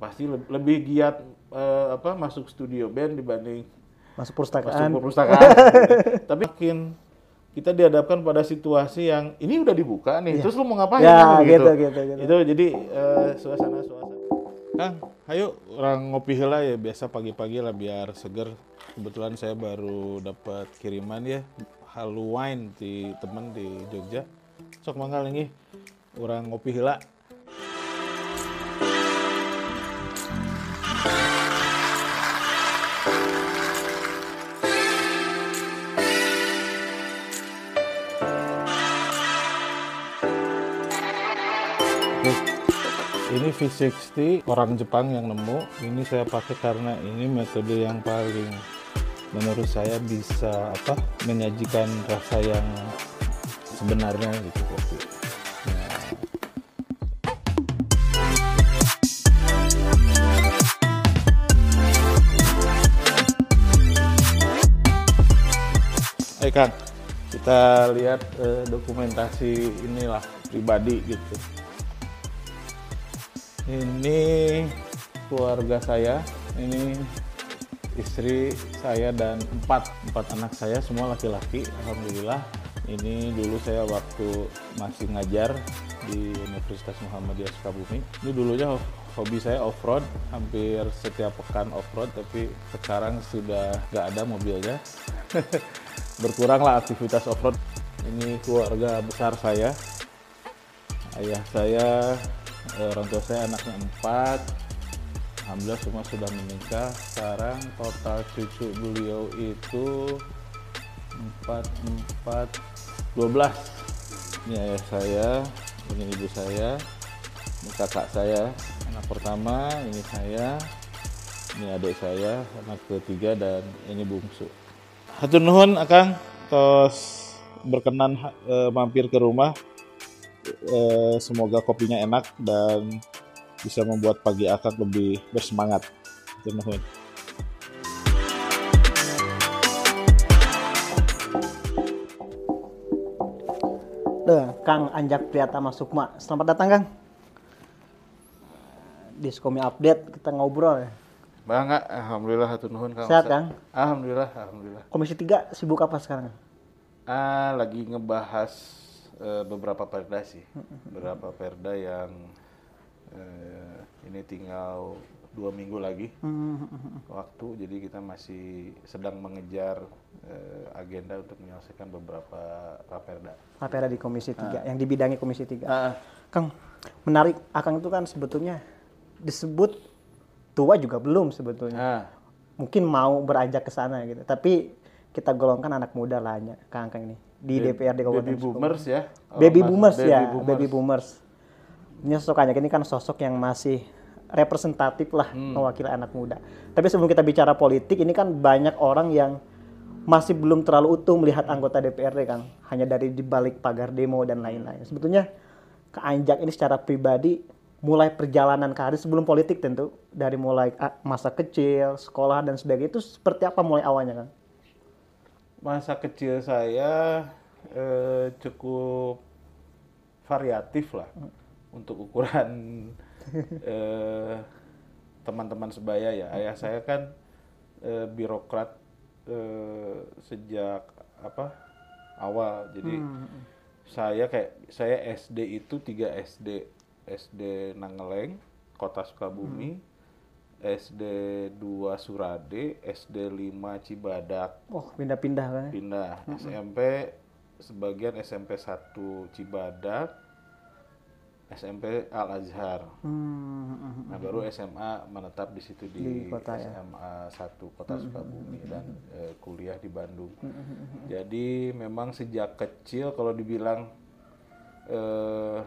pasti le- lebih giat eh, apa masuk studio band dibanding Masuk masuk perpustakaan. perpustakaan. gitu. Tapi makin kita dihadapkan pada situasi yang ini udah dibuka nih, terus lu mau ngapain? Ya, Kan, gitu, gitu, gitu. Itu jadi eh, suasana-suasana. Kang, ayo orang ngopi heula ya biasa pagi-pagi lah biar seger. Kebetulan saya baru dapat kiriman ya halu wine di temen di Jogja. Sok manggal nih, orang ngopi heula. V60 orang Jepang yang nemu. Ini saya pakai karena ini metode yang paling menurut saya bisa apa menyajikan rasa yang sebenarnya gitu kopi. Nah, Eh kita lihat eh, dokumentasi inilah pribadi gitu. Ini keluarga saya, ini istri saya dan empat empat anak saya semua laki-laki. Alhamdulillah. Ini dulu saya waktu masih ngajar di Universitas Muhammadiyah Sukabumi. Ini dulunya ho- hobi saya off-road, hampir setiap pekan off-road, tapi sekarang sudah nggak ada mobilnya. Berkuranglah aktivitas off-road. Ini keluarga besar saya, ayah saya, orang tua saya anaknya empat, alhamdulillah semua sudah menikah. Sekarang total cucu beliau itu empat empat dua belas. Ini ayah saya, ini ibu saya, ini kakak saya, anak pertama, ini saya, ini adik saya, anak ketiga dan ini bungsu. Hatur nuhun Akang, tos berkenan eh, mampir ke rumah. Eh, semoga kopinya enak dan bisa membuat pagi Akang lebih bersemangat. Nuhun. Duh, Kang Anjak Priyatama Sukma. Selamat datang, Kang. Di Skomi Update kita ngobrol ya. Bangga, alhamdulillah hatur nuhun Kang. Sehat. Kang? Alhamdulillah, alhamdulillah. Komisi 3 sibuk apa sekarang? Ah, lagi ngebahas eh, beberapa perda sih. Beberapa perda yang eh, ini tinggal dua minggu lagi waktu. Jadi kita masih sedang mengejar eh, agenda untuk menyelesaikan beberapa raperda. Rapera di Komisi 3 yang dibidangi Komisi 3. Ah, Kang, menarik Akang itu kan sebetulnya disebut tua juga belum sebetulnya. ah, Mungkin mau beranjak ke sana gitu. Tapi kita golongkan anak muda lah Kang Kang ini di DPRD Kabupaten baby Sukabumi. boomers ya. Kalau Baby boomers ya, boomers. baby boomers. Ini sosok Anjak ini kan sosok yang masih representatif lah Hmm. mewakili anak muda. Tapi sebelum kita bicara politik, ini kan banyak orang yang masih belum terlalu utuh melihat anggota DPRD kan, hanya dari di balik pagar demo dan lain-lain. Sebetulnya ke Anjak ini secara pribadi mulai perjalanan karir sebelum politik tentu dari mulai ah, masa kecil, sekolah dan sebagainya itu seperti apa mulai awalnya kan? Masa kecil saya eh, cukup variatif lah untuk ukuran eh, teman-teman sebaya ya. Ayah saya kan eh, birokrat eh, sejak apa awal. Jadi saya kayak saya SD itu tiga SD SD Nangeleng, Kota Sukabumi. SD 2 Surade, SD 5 Cibadak, Oh, pindah-pindah kan? ya? pindah. SMP sebagian SMP 1 Cibadak SMP Al Azhar. Hmm, nah baru SMA menetap di situ di, Di kota ya. SMA 1 Kota Sukabumi dan eh, kuliah di Bandung. Jadi memang sejak kecil kalau dibilang eh,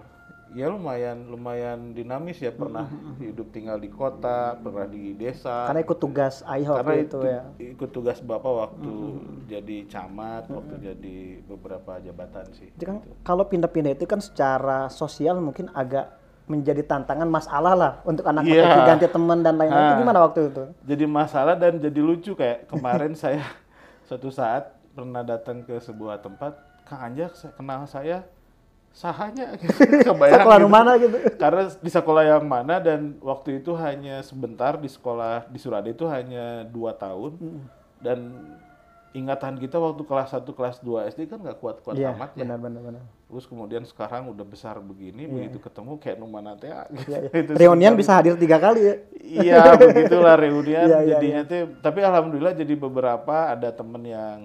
ya lumayan lumayan dinamis ya pernah hidup tinggal di kota pernah di desa Karena ikut tugas ayah karena waktu itu ya. ikut tugas bapak waktu jadi camat waktu jadi beberapa jabatan sih Jadi kan kalau pindah-pindah itu kan secara sosial mungkin agak menjadi tantangan masalah lah untuk anak anak ganti teman dan lain-lain. Itu Ah. gimana waktu itu? jadi masalah dan jadi lucu kayak kemarin saya suatu saat pernah datang ke sebuah tempat Kang Anjak kenal saya sahanya kebayang Sekolah gitu. mana gitu. karena di sekolah yang mana dan waktu itu hanya sebentar di sekolah di Surade itu hanya dua tahun Hmm. dan ingatan kita waktu kelas 1 kelas 2 SD kan nggak kuat-kuat Iya, amat ya benar benar benar. terus kemudian sekarang udah besar begini begitu ketemu kayak numana teh gitu. Iya, iya. Itu Reunian bisa hadir tiga kali ya. Iya begitulah reunian Iya, iya, jadinya teh tapi alhamdulillah jadi beberapa ada temen yang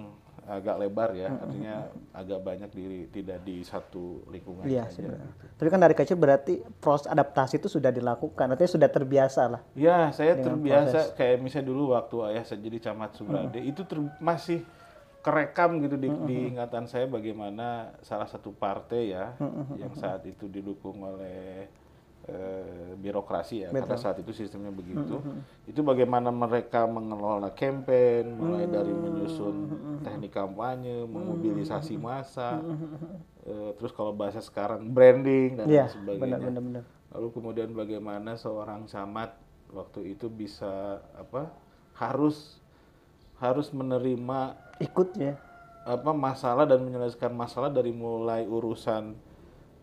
agak lebar ya artinya agak banyak di tidak di satu lingkungan Iya saja. sebenarnya. Tapi kan dari kecil berarti proses adaptasi itu sudah dilakukan, artinya sudah terbiasa lah. Ya, saya terbiasa kayak misalnya dulu waktu ayah saya jadi camat Subrade itu ter- masih kerekam gitu di, di ingatan saya bagaimana salah satu partai ya yang saat itu didukung oleh eh, birokrasi ya karena saat itu sistemnya begitu. Itu bagaimana mereka mengelola campaign mulai dari menyusun teknik kampanye memobilisasi massa eh, terus kalau bahasa sekarang branding dan lain sebagainya. benar benar benar. Lalu kemudian bagaimana seorang camat waktu itu bisa apa harus harus menerima Ikut ya. apa masalah dan menyelesaikan masalah dari mulai urusan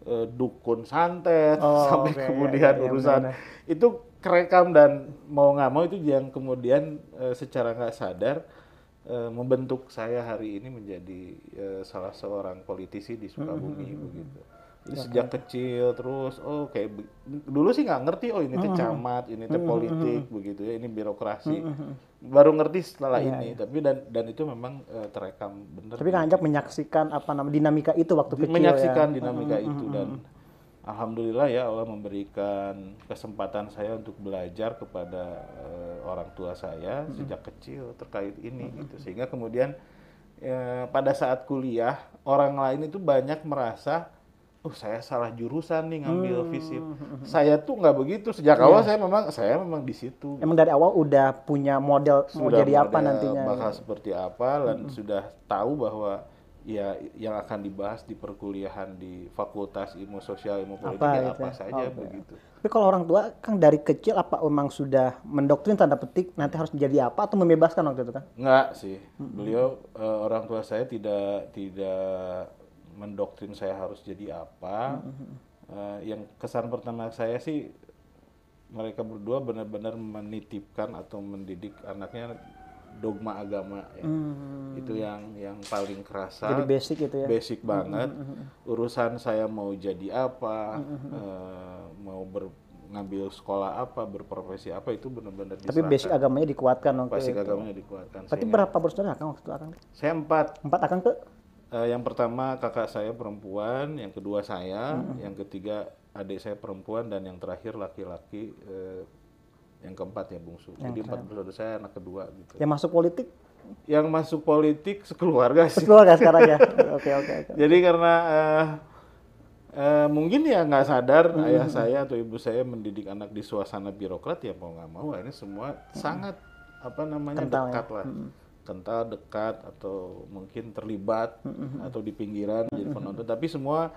eh, dukun santet Oh, sampai oke, iya, kemudian iya, iya, urusan benar-benar. itu kerekam dan mau nggak mau itu yang kemudian eh, secara nggak sadar eh, membentuk saya hari ini menjadi eh, salah seorang politisi di Sukabumi Mm-hmm, begitu. Jadi sejak kecil terus oh kayak dulu sih nggak ngerti oh ini teh camat, ini teh politik begitu ya, ini birokrasi. Baru ngerti setelah Iya, ini, tapi dan dan itu memang eh, terekam bener. Tapi kan Anjak menyaksikan apa namanya dinamika itu waktu kecil menyaksikan ya. dinamika itu dan alhamdulillah ya Allah memberikan kesempatan saya untuk belajar kepada eh, orang tua saya sejak kecil terkait ini gitu. Sehingga kemudian eh, pada saat kuliah orang lain itu banyak merasa oh saya salah jurusan nih ngambil fisip saya tuh nggak begitu sejak awal saya memang saya memang di situ Emang dari awal udah punya model mau sudah jadi apa model nantinya. bakal seperti apa dan sudah tahu bahwa ya yang akan dibahas di perkuliahan di Fakultas Ilmu Sosial Ilmu Politik Apa ya gitu apa ya? saja Oke. begitu. Tapi kalau orang tua kan dari kecil apa memang sudah mendoktrin tanda petik nanti harus menjadi apa atau membebaskan waktu itu kan? Enggak sih. Beliau eh, orang tua saya tidak tidak mendoktrin saya harus jadi apa. Eh, yang kesan pertama saya sih mereka berdua benar-benar menitipkan atau mendidik anaknya dogma agama ya. Itu yang yang paling kerasa. Jadi basic gitu ya. basic banget. Urusan saya mau jadi apa, eh, mau ber, ngambil sekolah apa, berprofesi apa itu benar-benar Tapi basic agamanya dikuatkan waktu basic itu. agamanya dikuatkan. Sehingga- berapa bersaudara kan waktu itu Akang? saya empat. Empat Akang ke? Eh, yang pertama kakak saya perempuan, yang kedua saya, yang ketiga adik saya perempuan dan yang terakhir laki-laki. eh, yang keempat ya bungsu. Jadi empat bersaudara saya anak kedua gitu. Yang masuk politik? Yang masuk politik sekeluarga sih. Keluarga sekarang ya. Oke oke oke. Jadi karena eh, eh, mungkin ya nggak sadar ayah saya atau ibu saya mendidik anak di suasana birokrat ya mau nggak mau ini semua sangat apa namanya Kental ya. dekat lah kental dekat atau mungkin terlibat atau di pinggiran jadi penonton tapi semua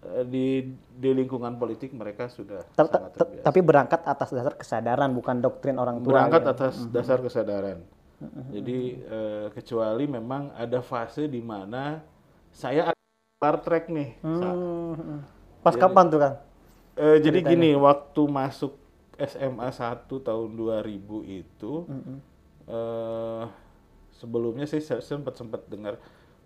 eh, di di lingkungan politik mereka sudah Ta- ta- sangat ta- Tapi berangkat atas dasar kesadaran bukan doktrin orang tua. berangkat ya. atas dasar kesadaran. Jadi eh, kecuali memang ada fase di mana saya keluar track nih. Sa- Hmm. Pas kapan tuh Kang? eh, jadi gini, waktu masuk SMA 1 tahun 2000 itu eh, sebelumnya saya sempat sempat dengar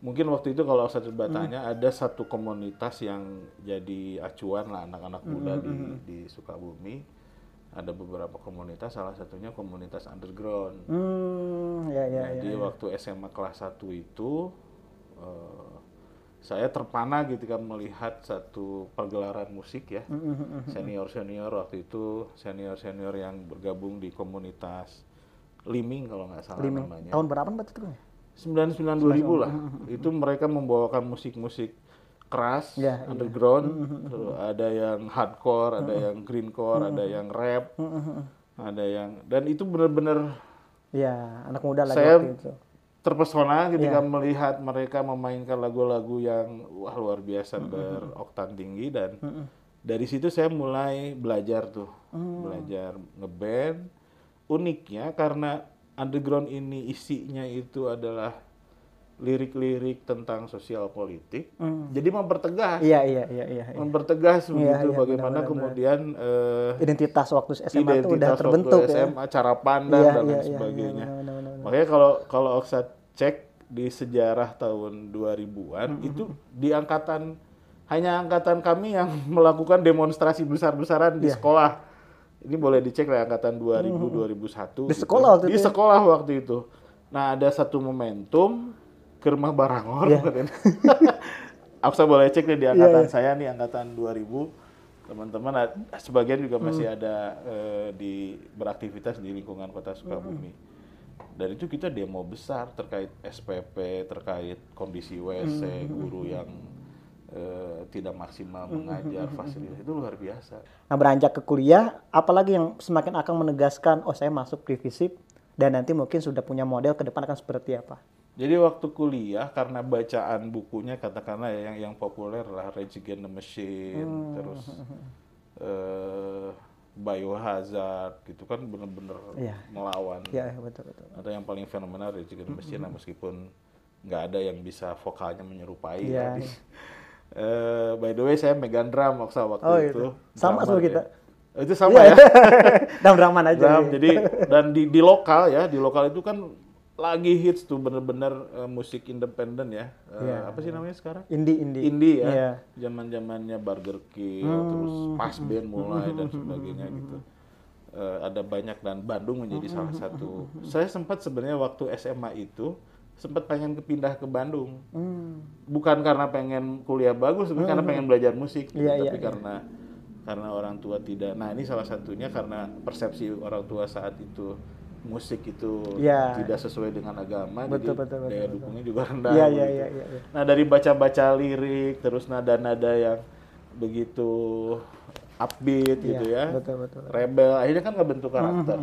mungkin waktu itu kalau saya coba tanya ada satu komunitas yang jadi acuan lah anak-anak muda di di Sukabumi. Ada beberapa komunitas salah satunya komunitas underground. Hmm, ya ya ya. jadi waktu SMA kelas 1 itu eh, saya terpana gitu kan melihat satu pergelaran musik ya. Senior senior waktu itu senior senior yang bergabung di komunitas Liming kalau nggak salah Liming. namanya Tahun berapa berarti itu? Kang? 99 2000 lah itu mereka membawakan musik-musik keras Ya, underground Terus ada yang hardcore ada yang greencore ada yang rap ada yang dan itu benar-benar Ya, anak muda lagi Saya- itu. terpesona ketika Iya. melihat mereka memainkan lagu-lagu yang wah luar biasa beroktan tinggi dan dari situ saya mulai belajar tuh Mm. belajar ngeband uniknya karena underground ini isinya itu adalah lirik-lirik tentang sosial politik. Jadi mempertegas, Iya, iya, iya, iya. iya. mempertegas begitu iya, bagaimana benar-benar. kemudian eh, Identitas waktu SMA itu udah identitas terbentuk waktu ya. SMA, cara pandang Iya, dan iya, lain iya, sebagainya. iya, benar, benar, benar. Makanya kalau kalau Oksa cek di sejarah tahun 2000-an itu di angkatan hanya angkatan kami yang melakukan demonstrasi besar-besaran Iya. di sekolah. Ini boleh dicek lah angkatan 2000 2001 Di gitu. sekolah waktu Di itu ya? sekolah waktu itu. Nah, ada satu momentum ke rumah Barangor Iya. katanya. Aksa boleh cek deh di angkatan saya nih angkatan 2000 teman-teman sebagian juga Hmm. masih ada eh, di beraktivitas di lingkungan kota Sukabumi. Hmm. Dan itu kita demo besar terkait SPP, terkait kondisi WC, Hmm. guru yang eh, tidak maksimal mengajar, fasilitas itu luar biasa. Nah beranjak ke kuliah, apalagi yang semakin akan menegaskan, oh saya masuk di FISIP dan nanti mungkin sudah punya model ke depan akan seperti apa? Jadi waktu kuliah karena bacaan bukunya katakanlah ya, yang yang populer lah Rage Against the Machine, Hmm. terus eh Biohazard gitu kan bener-bener Iya. melawan. Iya betul betul. Atau yang paling fenomenal Rage Against the Machine lah, meskipun nggak ada yang bisa vokalnya menyerupai. Iya, tadi. Eh, by the way saya megang drum waktu waktu Oh, itu. gitu. Sama Drummer sama ya. kita. Oh, Itu sama Iya. ya. Dan Brahman aja. Drum, jadi dan di, di lokal ya, di lokal itu kan lagi hits tuh bener-bener eh, musik independen ya. Eh, Iya. Apa sih namanya sekarang? indie indie. Indie ya. Iya. Zaman-zamannya Burger King, Hmm. terus Pas Band mulai dan sebagainya gitu. Eh, ada banyak dan Bandung menjadi Hmm, salah satu. Saya sempat sebenarnya waktu SMA itu sempat pengen kepindah ke Bandung. Hmm. Bukan karena pengen kuliah bagus, tapi karena pengen belajar musik. gitu. Iya, iya, tapi iya. karena karena orang tua tidak. Nah ini salah satunya karena persepsi orang tua saat itu musik itu Iya. tidak sesuai dengan agama, Betul, jadi betul, betul, daya betul. dukungnya juga rendah. Iya iya begitu. iya iya. iya. Nah dari baca-baca lirik, terus nada-nada yang begitu upbeat Iya, gitu ya, betul, betul. rebel, akhirnya kan ngebentuk karakter.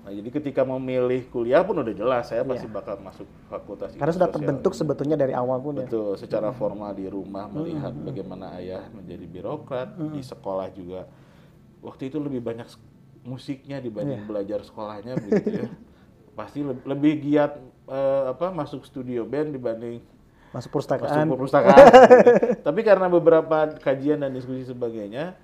Nah jadi ketika memilih kuliah pun udah jelas saya pasti Iya. bakal masuk fakultas Karena sudah terbentuk sebetulnya dari awal pun ya. Betul, secara formal di rumah melihat bagaimana ayah menjadi birokrat, di sekolah juga. Waktu itu lebih banyak musiknya dibanding belajar sekolahnya begitu ya. Pasti le- lebih giat eh, apa masuk studio band dibanding Masuk masuk perpustakaan. perpustakaan. gitu. Tapi karena beberapa kajian dan diskusi sebagainya,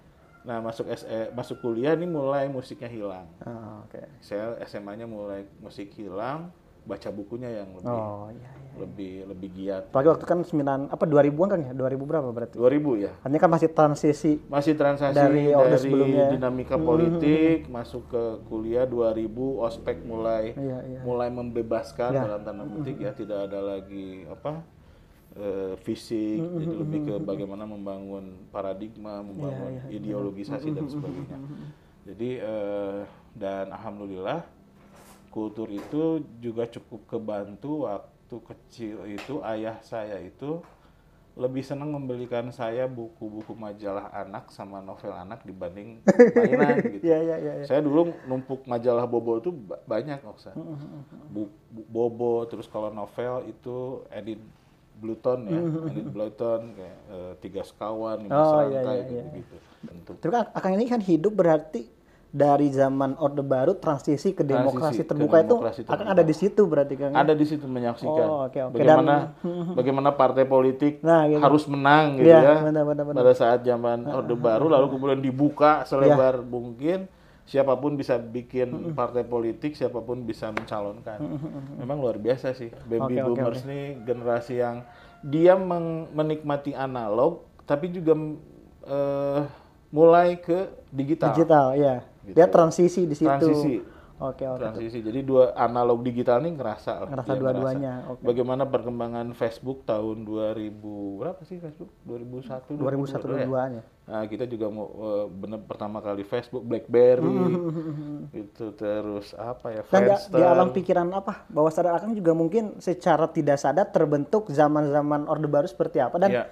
nah masuk SE, masuk kuliah ini mulai musiknya hilang. Oh, Oke. Saya SMA-nya mulai musik hilang, baca bukunya yang lebih Oh iya iya. lebih lebih giat. Apalagi waktu kan 9 apa 2000-an kan ya? 2000 berapa berarti? 2000 ya. Artinya kan masih transisi Masih transaksi Dari dari, sebelumnya. dinamika politik masuk ke kuliah 2000 ospek mulai Iya, iya. mulai membebaskan Ya. dalam tanda petik ya tidak ada lagi apa eh, fisik jadi lebih ke bagaimana membangun paradigma membangun Iya, ideologisasi dan sebagainya jadi eh, dan alhamdulillah kultur itu juga cukup kebantu waktu kecil itu ayah saya itu lebih senang membelikan saya buku-buku majalah anak sama novel anak dibanding mainan gitu. Iya iya iya. iya. Saya dulu numpuk majalah Bobo itu ba- banyak Oksa. Bu, bu- Bobo terus kalau novel itu Edith Bluton ya, Edith Bluton kayak eh, tiga sekawan, lima Oh, serangkai iya, iya. gitu. Bentuk Tapi kan Akang ini kan hidup berarti dari zaman Orde Baru transisi ke demokrasi ke terbuka demokrasi itu akan ada di situ berarti kan. ada di situ menyaksikan Oh, oke, oke. bagaimana bagaimana partai politik Nah, gitu. harus menang gitu Iya, ya benar, benar, benar. pada saat zaman orde baru lalu kemudian dibuka selebar mungkin siapa pun bisa bikin partai politik siapa pun bisa mencalonkan memang luar biasa sih baby oke, boomers nih generasi yang dia menikmati analog tapi juga eh, mulai ke digital, Digital, ya. Gitu. Dia transisi di situ. Transisi. Oke, oke. transisi. Jadi dua analog digital ini ngerasa lah. Ngerasa dia dua-duanya, oke. Bagaimana perkembangan Facebook tahun 2000 berapa sih Facebook? 2001 2001 ya? 2002 nya. Nah, kita juga mau eh, bener pertama kali Facebook BlackBerry. itu terus apa ya? Dan di, Friendster. di alam pikiran apa? Bahwa sadar Akang juga mungkin secara tidak sadar terbentuk zaman-zaman Orde Baru seperti apa dan Iya.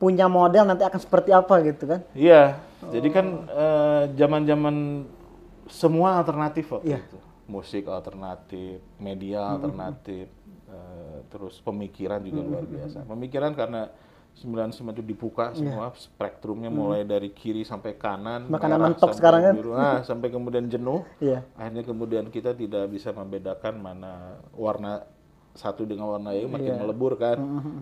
punya model nanti akan seperti apa gitu kan? Iya. Jadi kan eh, zaman-zaman semua alternatif waktu Iya. itu. Musik alternatif, media alternatif, eh, terus pemikiran juga luar biasa. Pemikiran karena 99 itu dibuka semua spektrumnya mulai dari kiri sampai kanan, Makanan merah mentok sekarang kan? biru. Nah, sampai kemudian jenuh. Iya. Akhirnya kemudian kita tidak bisa membedakan mana warna satu dengan warna hijau makin Iya. melebur kan.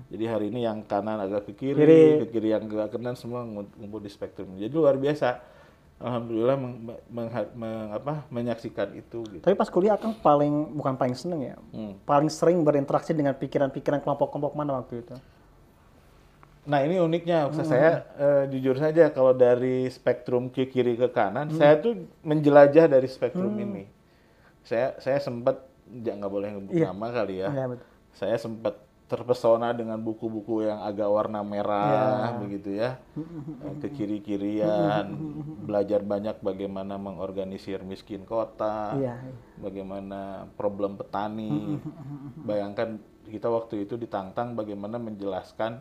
Jadi hari ini yang kanan agak ke kiri, Kiri. ke kiri yang ke kanan semua ngu- ngumpul di spektrum. Jadi luar biasa. Alhamdulillah meng- meng- meng- apa, menyaksikan itu gitu. Tapi pas kuliah Akang paling bukan paling seneng ya, Hmm. paling sering berinteraksi dengan pikiran-pikiran kelompok-kelompok mana waktu itu? Nah ini uniknya, Hmm. Saya eh, jujur saja kalau dari spektrum ke kiri ke kanan, saya tuh menjelajah dari spektrum ini. Saya saya sempat ya nggak boleh nyebut Iya. nama kali ya. Betul. Saya sempat terpesona dengan buku-buku yang agak warna merah begitu ya, Eh, ke kiri kirian, belajar banyak bagaimana mengorganisir miskin kota, Iya. bagaimana problem petani. Bayangkan kita waktu itu ditantang bagaimana menjelaskan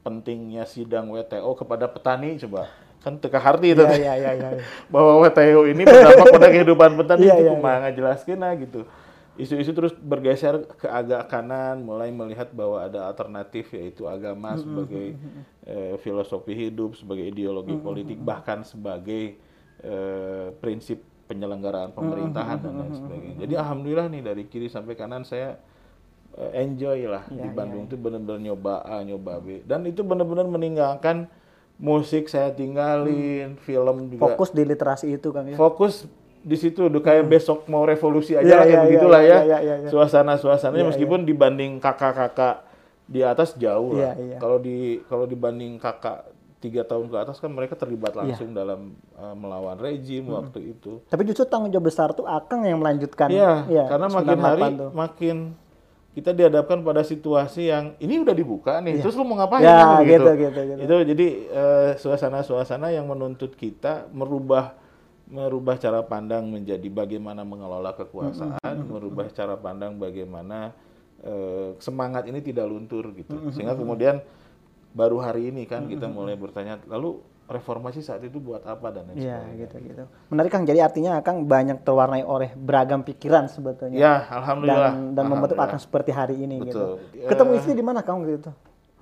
pentingnya sidang WTO kepada petani coba. Kan teka harti itu. Iya, iya, iya, iya. Bahwa WTO ini berdampak pada kehidupan petani Iya, itu kumaha jelaskeun nah gitu. Isu-isu terus bergeser ke agak kanan, mulai melihat bahwa ada alternatif yaitu agama sebagai eh, filosofi hidup, sebagai ideologi politik, bahkan sebagai eh, prinsip penyelenggaraan pemerintahan dan lain sebagainya. Jadi alhamdulillah nih dari kiri sampai kanan saya eh, enjoy lah Iya, di Bandung itu benar-benar nyoba A, nyoba B, dan itu benar-benar meninggalkan musik saya tinggalin, film juga. Fokus di literasi itu Kang ya. fokus di situ udah kayak besok mau revolusi aja Iya, lah kayak iya, iya, begitulah iya, ya iya, iya, iya. suasana suasananya Iya, meskipun dibanding kakak-kakak di atas jauh lah Iya, iya. kalau di kalau dibanding kakak tiga tahun ke atas kan mereka terlibat Iya. langsung dalam uh, melawan rejim waktu itu Tapi justru tanggung jawab besar tuh Akang yang melanjutkan. Iya, Iya, karena makin 98 hari tuh. makin kita dihadapkan pada situasi yang ini udah dibuka nih, terus lu mau ngapain? Ya, Kan gitu, gitu, gitu. Itu jadi eh, suasana-suasana yang menuntut kita merubah merubah cara pandang menjadi bagaimana mengelola kekuasaan, merubah cara pandang bagaimana eh, semangat ini tidak luntur gitu. Sehingga kemudian baru hari ini kan kita mulai bertanya, lalu reformasi saat itu buat apa dan lain Iya, sebagainya. gitu gitu. Menarik Kang. Jadi artinya Akang banyak terwarnai oleh beragam pikiran sebetulnya. Ya, alhamdulillah. Dan dan membentuk. Akang seperti hari ini Betul. gitu. Ya. Ketemu istri di mana Kang gitu?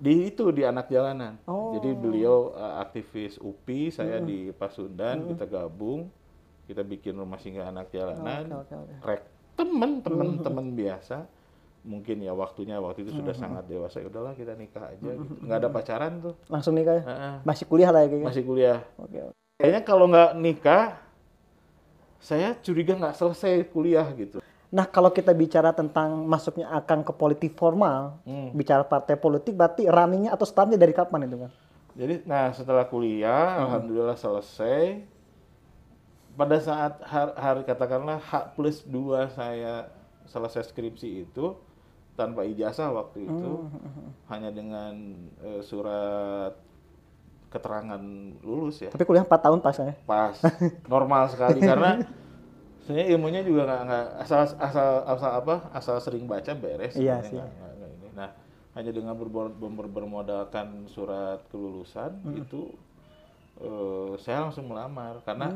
di itu di anak jalanan. Oh. Jadi beliau uh, aktivis UPI, saya di Pasundan, kita gabung, kita bikin rumah singgah anak jalanan. Oke, oke, oke. Rek temen temen temen biasa. Mungkin ya waktunya waktu itu sudah sangat dewasa. Ya udahlah kita nikah aja gitu. Nggak ada pacaran tuh. Langsung nikah ya? Heeh. Masih kuliah lah ya kayaknya. Masih kuliah. Oke. oke. Kayaknya kalau nggak nikah, saya curiga nggak selesai kuliah gitu. Nah, kalau kita bicara tentang masuknya Akang ke politik formal, Hmm. bicara partai politik berarti runningnya atau startnya dari kapan itu kan? Jadi, nah setelah kuliah, alhamdulillah selesai. Pada saat har- hari katakanlah H plus 2 saya selesai skripsi itu, tanpa ijazah waktu itu, hanya dengan eh, surat keterangan lulus ya, Tapi kuliah 4 tahun pas ya. pas normal sekali karena sebenarnya ilmunya juga nggak nggak asal asal asal apa asal sering baca beres Iya sih. nggak- nggak- nggak ini. nah hanya dengan berbo- ber- bermodalkan surat kelulusan itu eh, saya langsung melamar karena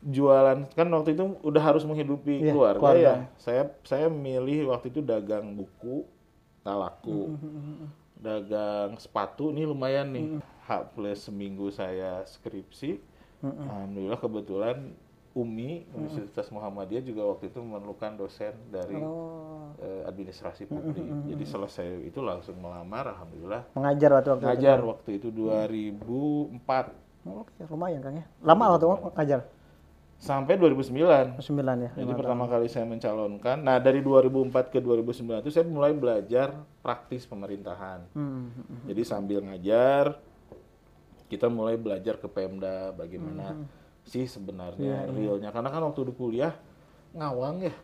jualan. Kan waktu itu udah harus menghidupi Iya, keluarga, keluarga. ya. Saya saya milih waktu itu dagang buku tak laku dagang sepatu ini lumayan nih. H plus seminggu saya skripsi. Alhamdulillah kebetulan Umi Universitas Muhammadiyah juga waktu itu memerlukan dosen dari Oh, eh, administrasi publik. jadi selesai itu langsung melamar alhamdulillah. Mengajar waktu waktu itu. ngajar waktu itu 2004 Oke, lumayan Kang ya. Lama waktu ngajar? Sampai 2009 9 ya. Jadi pertama kali saya mencalonkan, nah dari 2004 ke 2009 itu saya mulai belajar praktis pemerintahan. Hmm, hmm, hmm. Jadi sambil ngajar, kita mulai belajar ke Pemda bagaimana sih sebenarnya realnya. Karena kan waktu di kuliah ngawang ya,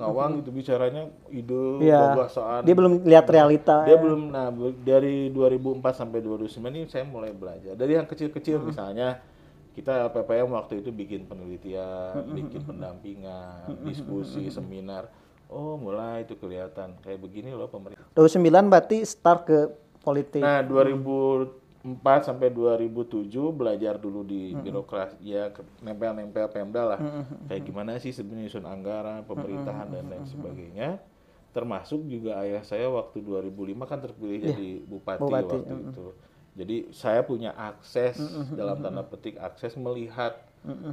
ngawang gitu bicaranya ide, Iya. gagasan. Dia belum lihat realita. Dia ya. belum, nah dari 2004 sampai 2009 ini saya mulai belajar. Dari yang kecil-kecil misalnya kita PPM waktu itu bikin penelitian, bikin pendampingan, diskusi, seminar. Oh mulai itu kelihatan kayak begini loh pemerintah. 2009 berarti start ke politik. Nah 2004 sampai 2007 belajar dulu di birokrasi ya nempel-nempel Pemda lah. Kayak gimana sih sebenarnya nyusun anggaran, pemerintahan dan lain sebagainya. Termasuk juga ayah saya waktu 2005 kan terpilih jadi bupati, bupati, waktu itu. Jadi saya punya akses dalam tanda petik akses melihat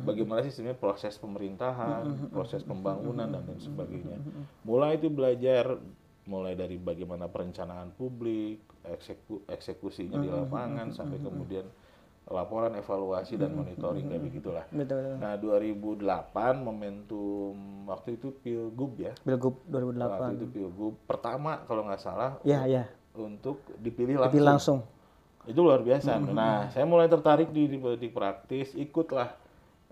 bagaimana sih sebenarnya proses pemerintahan, proses pembangunan dan lain sebagainya. Mulai itu belajar mulai dari bagaimana perencanaan publik, ekseku, eksekusinya di Hmm, lapangan sampai kemudian laporan evaluasi dan monitoring kayak begitulah. Betul, betul. Nah 2008 momentum waktu itu pilgub ya. Pilgub Waktu 2008. itu pilgub pertama kalau nggak salah Ya, ya. untuk dipilih langsung. Tapi langsung. Itu luar biasa. Nah, saya mulai tertarik di, di politik praktis, ikutlah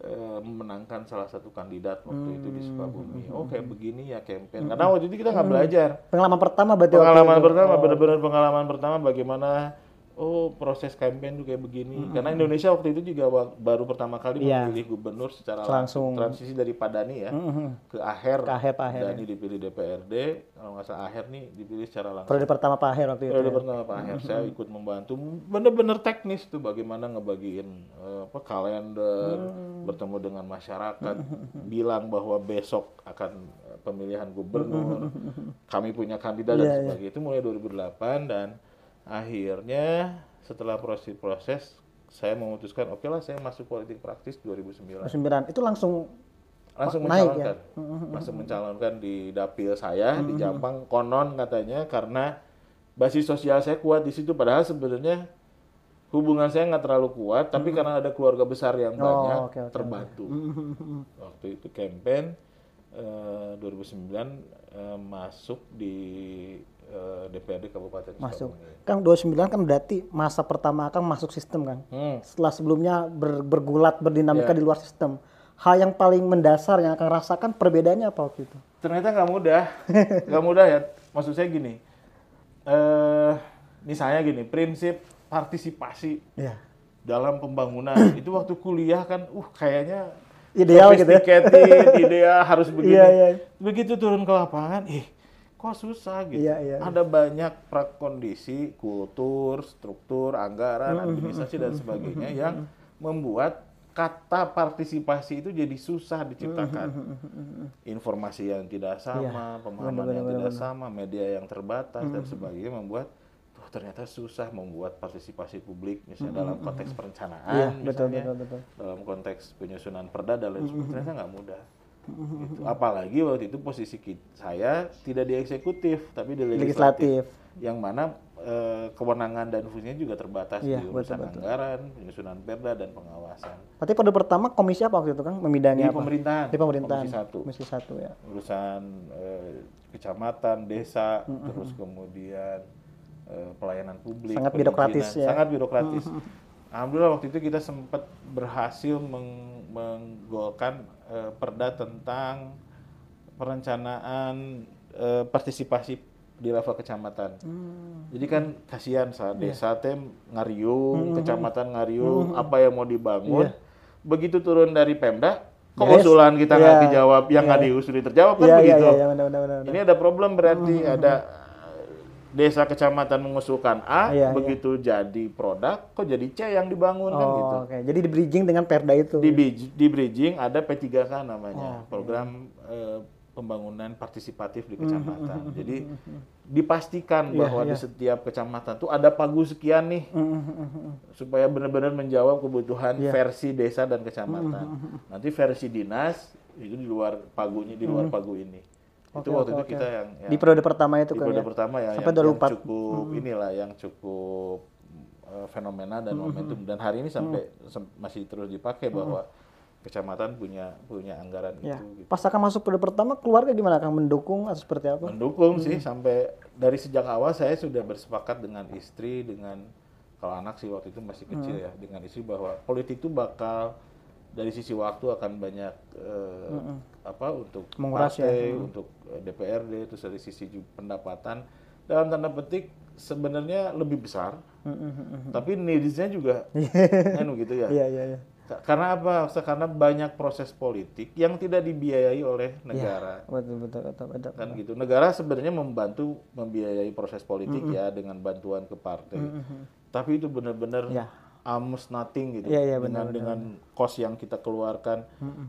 eh, memenangkan salah satu kandidat waktu itu di Sukabumi. Oh, kayak begini ya campaign. Karena waktu itu kita nggak belajar. Pengalaman pertama berarti waktu Pengalaman pertama, benar-benar pengalaman pertama bagaimana oh proses campaign tuh kayak begini. Karena Indonesia waktu itu juga baru pertama kali Iya. memilih gubernur secara Langsung. transisi dari Padani ya Mhm. ke Aher. Ke Aher, Pak Aher, Dani dipilih DPRD, kalau nggak salah Aher nih dipilih secara langsung. Periode pertama Pak Aher waktu itu. Periode ya. pertama Pak Aher, saya ikut membantu bener-bener teknis tuh bagaimana ngebagiin eh, apa kalender, bertemu dengan masyarakat, bilang bahwa besok akan eh, pemilihan gubernur, kami punya kandidat dan Iya, iya. sebagainya. Itu mulai 2008 dan akhirnya setelah proses-proses saya memutuskan oke lah saya masuk politik praktis 2009 2009. Itu langsung langsung naik ya? mencalonkan. Langsung mencalonkan di dapil saya di Jampang konon katanya karena basis sosial saya kuat di situ. Padahal sebenarnya hubungan saya nggak terlalu kuat tapi karena ada keluarga besar yang banyak oke, oke, terbantu. Waktu itu campaign eh, 2009 eh, masuk di eh, DPRD Kabupaten masuk. Sukabumi. Kan 29 kan berarti masa pertama Kang masuk sistem kan. Hmm. Setelah sebelumnya ber- bergulat, berdinamika Ya. di luar sistem. Hal yang paling mendasar yang akan rasakan perbedaannya apa waktu itu? ternyata nggak mudah nggak mudah ya maksud saya gini eh misalnya gini prinsip partisipasi Ya. dalam pembangunan itu waktu kuliah kan uh kayaknya Ideal gitu ya. ideal harus begini Iya, iya. begitu turun ke lapangan ih kok susah gitu? Iya, iya. ada banyak prakondisi kultur struktur anggaran administrasi dan sebagainya yang membuat kata partisipasi itu jadi susah diciptakan. Informasi yang tidak sama pemahaman yang tidak sama media yang terbatas dan sebagainya membuat tuh ternyata susah membuat partisipasi publik misalnya dalam konteks perencanaan Iya, betul, misalnya betul, betul. dalam konteks penyusunan perda dan lain sebagainya. Ternyata nggak mudah Gitu. apalagi waktu itu posisi ki- saya tidak di eksekutif tapi di legislatif, Legislatif. yang mana eh, kewenangan dan fungsinya juga terbatas Iya, di betul, urusan betul. anggaran penyusunan perda dan pengawasan Berarti pada pertama komisi apa waktu itu Kang? Membidangi di apa? pemerintahan Di pemerintahan. komisi satu Komisi satu ya. urusan eh, kecamatan desa terus kemudian eh, pelayanan publik Sangat birokratis ya. sangat birokratis alhamdulillah waktu itu kita sempat berhasil meng- menggolkan eh, perda tentang perencanaan eh, partisipasi di level kecamatan. Hmm. Jadi kan kasihan saat Iya. desa tem ngariung, Hmm. kecamatan ngariung, apa yang mau dibangun. Begitu turun dari Pemda, kok Beres. usulan kita nggak Iya. dijawab, yang nggak diusul terjawab kan Iya, iya, begitu. iya, iya, benar, benar, benar. Ini ada problem berarti ada eh, desa kecamatan mengusulkan A, Iya, iya. begitu jadi produk, kok jadi C yang dibangun kan gitu. Oh, oke. Jadi di bridging dengan Perda itu. Di, di bridging ada P3K namanya, Oh, program eh, pembangunan partisipatif di kecamatan. Jadi dipastikan Iya, bahwa di setiap kecamatan tuh ada pagu sekian nih Hmm, supaya benar-benar menjawab kebutuhan Iya. versi desa dan kecamatan. Hmm, Nanti versi dinas itu di luar pagunya di luar pagu ini. Itu Oke, waktu oke, itu oke. kita yang, yang Di periode pertama itu di kan periode ya? pertama ya Sampai yang, yang 2004. cukup inilah yang cukup uh, fenomena dan momentum dan hari ini sampai sem- masih terus dipakai bahwa kecamatan punya punya anggaran Ya. itu gitu. Pas akan masuk periode pertama keluarga gimana Kang mendukung atau seperti apa? mendukung sih sampai dari sejak awal saya sudah bersepakat dengan istri dengan kalau anak sih waktu itu masih kecil ya dengan istri bahwa politik itu bakal dari sisi waktu akan banyak eh, apa untuk Menguras ya. partai, untuk eh, DPRD, terus dari sisi pendapatan dalam tanda petik sebenarnya lebih besar, tapi needsnya juga kan begitu ya. Iya, iya, iya. Ka- Karena apa? Karena banyak proses politik yang tidak dibiayai oleh negara Betul, betul, betul, betul. kan gitu. Negara sebenarnya membantu membiayai proses politik ya dengan bantuan ke partai. Tapi itu benar-benar Ya. Almost nothing gitu. Iya, iya, dengan benar, dengan kos yang kita keluarkan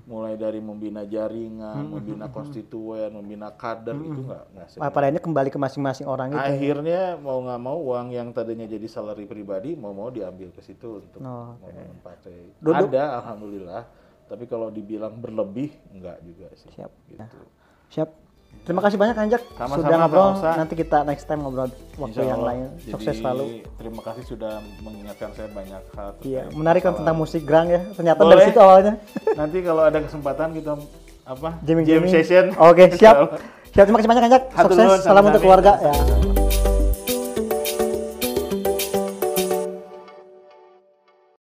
mulai dari membina jaringan, membina konstituen, membina kader itu nggak nggak akhirnya kembali ke masing-masing orang itu. Akhirnya mau nggak mau uang yang tadinya jadi salary pribadi mau mau diambil ke situ untuk Oh, membangun partai. Duduk- Ada alhamdulillah. Tapi kalau dibilang berlebih enggak juga sih. Siap. Gitu. Siap. Terima kasih banyak Anjak Sama-sama, sudah ngobrol. Nanti kita next time ngobrol waktu Insya yang lain. Jadi, Sukses selalu. Terima kasih sudah mengingatkan saya banyak hal. Iya, menarik kan masalah. tentang musik grang ya. Ternyata Boleh. dari situ awalnya. Nanti kalau ada kesempatan kita apa? Jamming jam jamming. session. Oke, Insya siap. Siap, terima kasih banyak Anjak. Sukses. Salam untuk keluarga ya.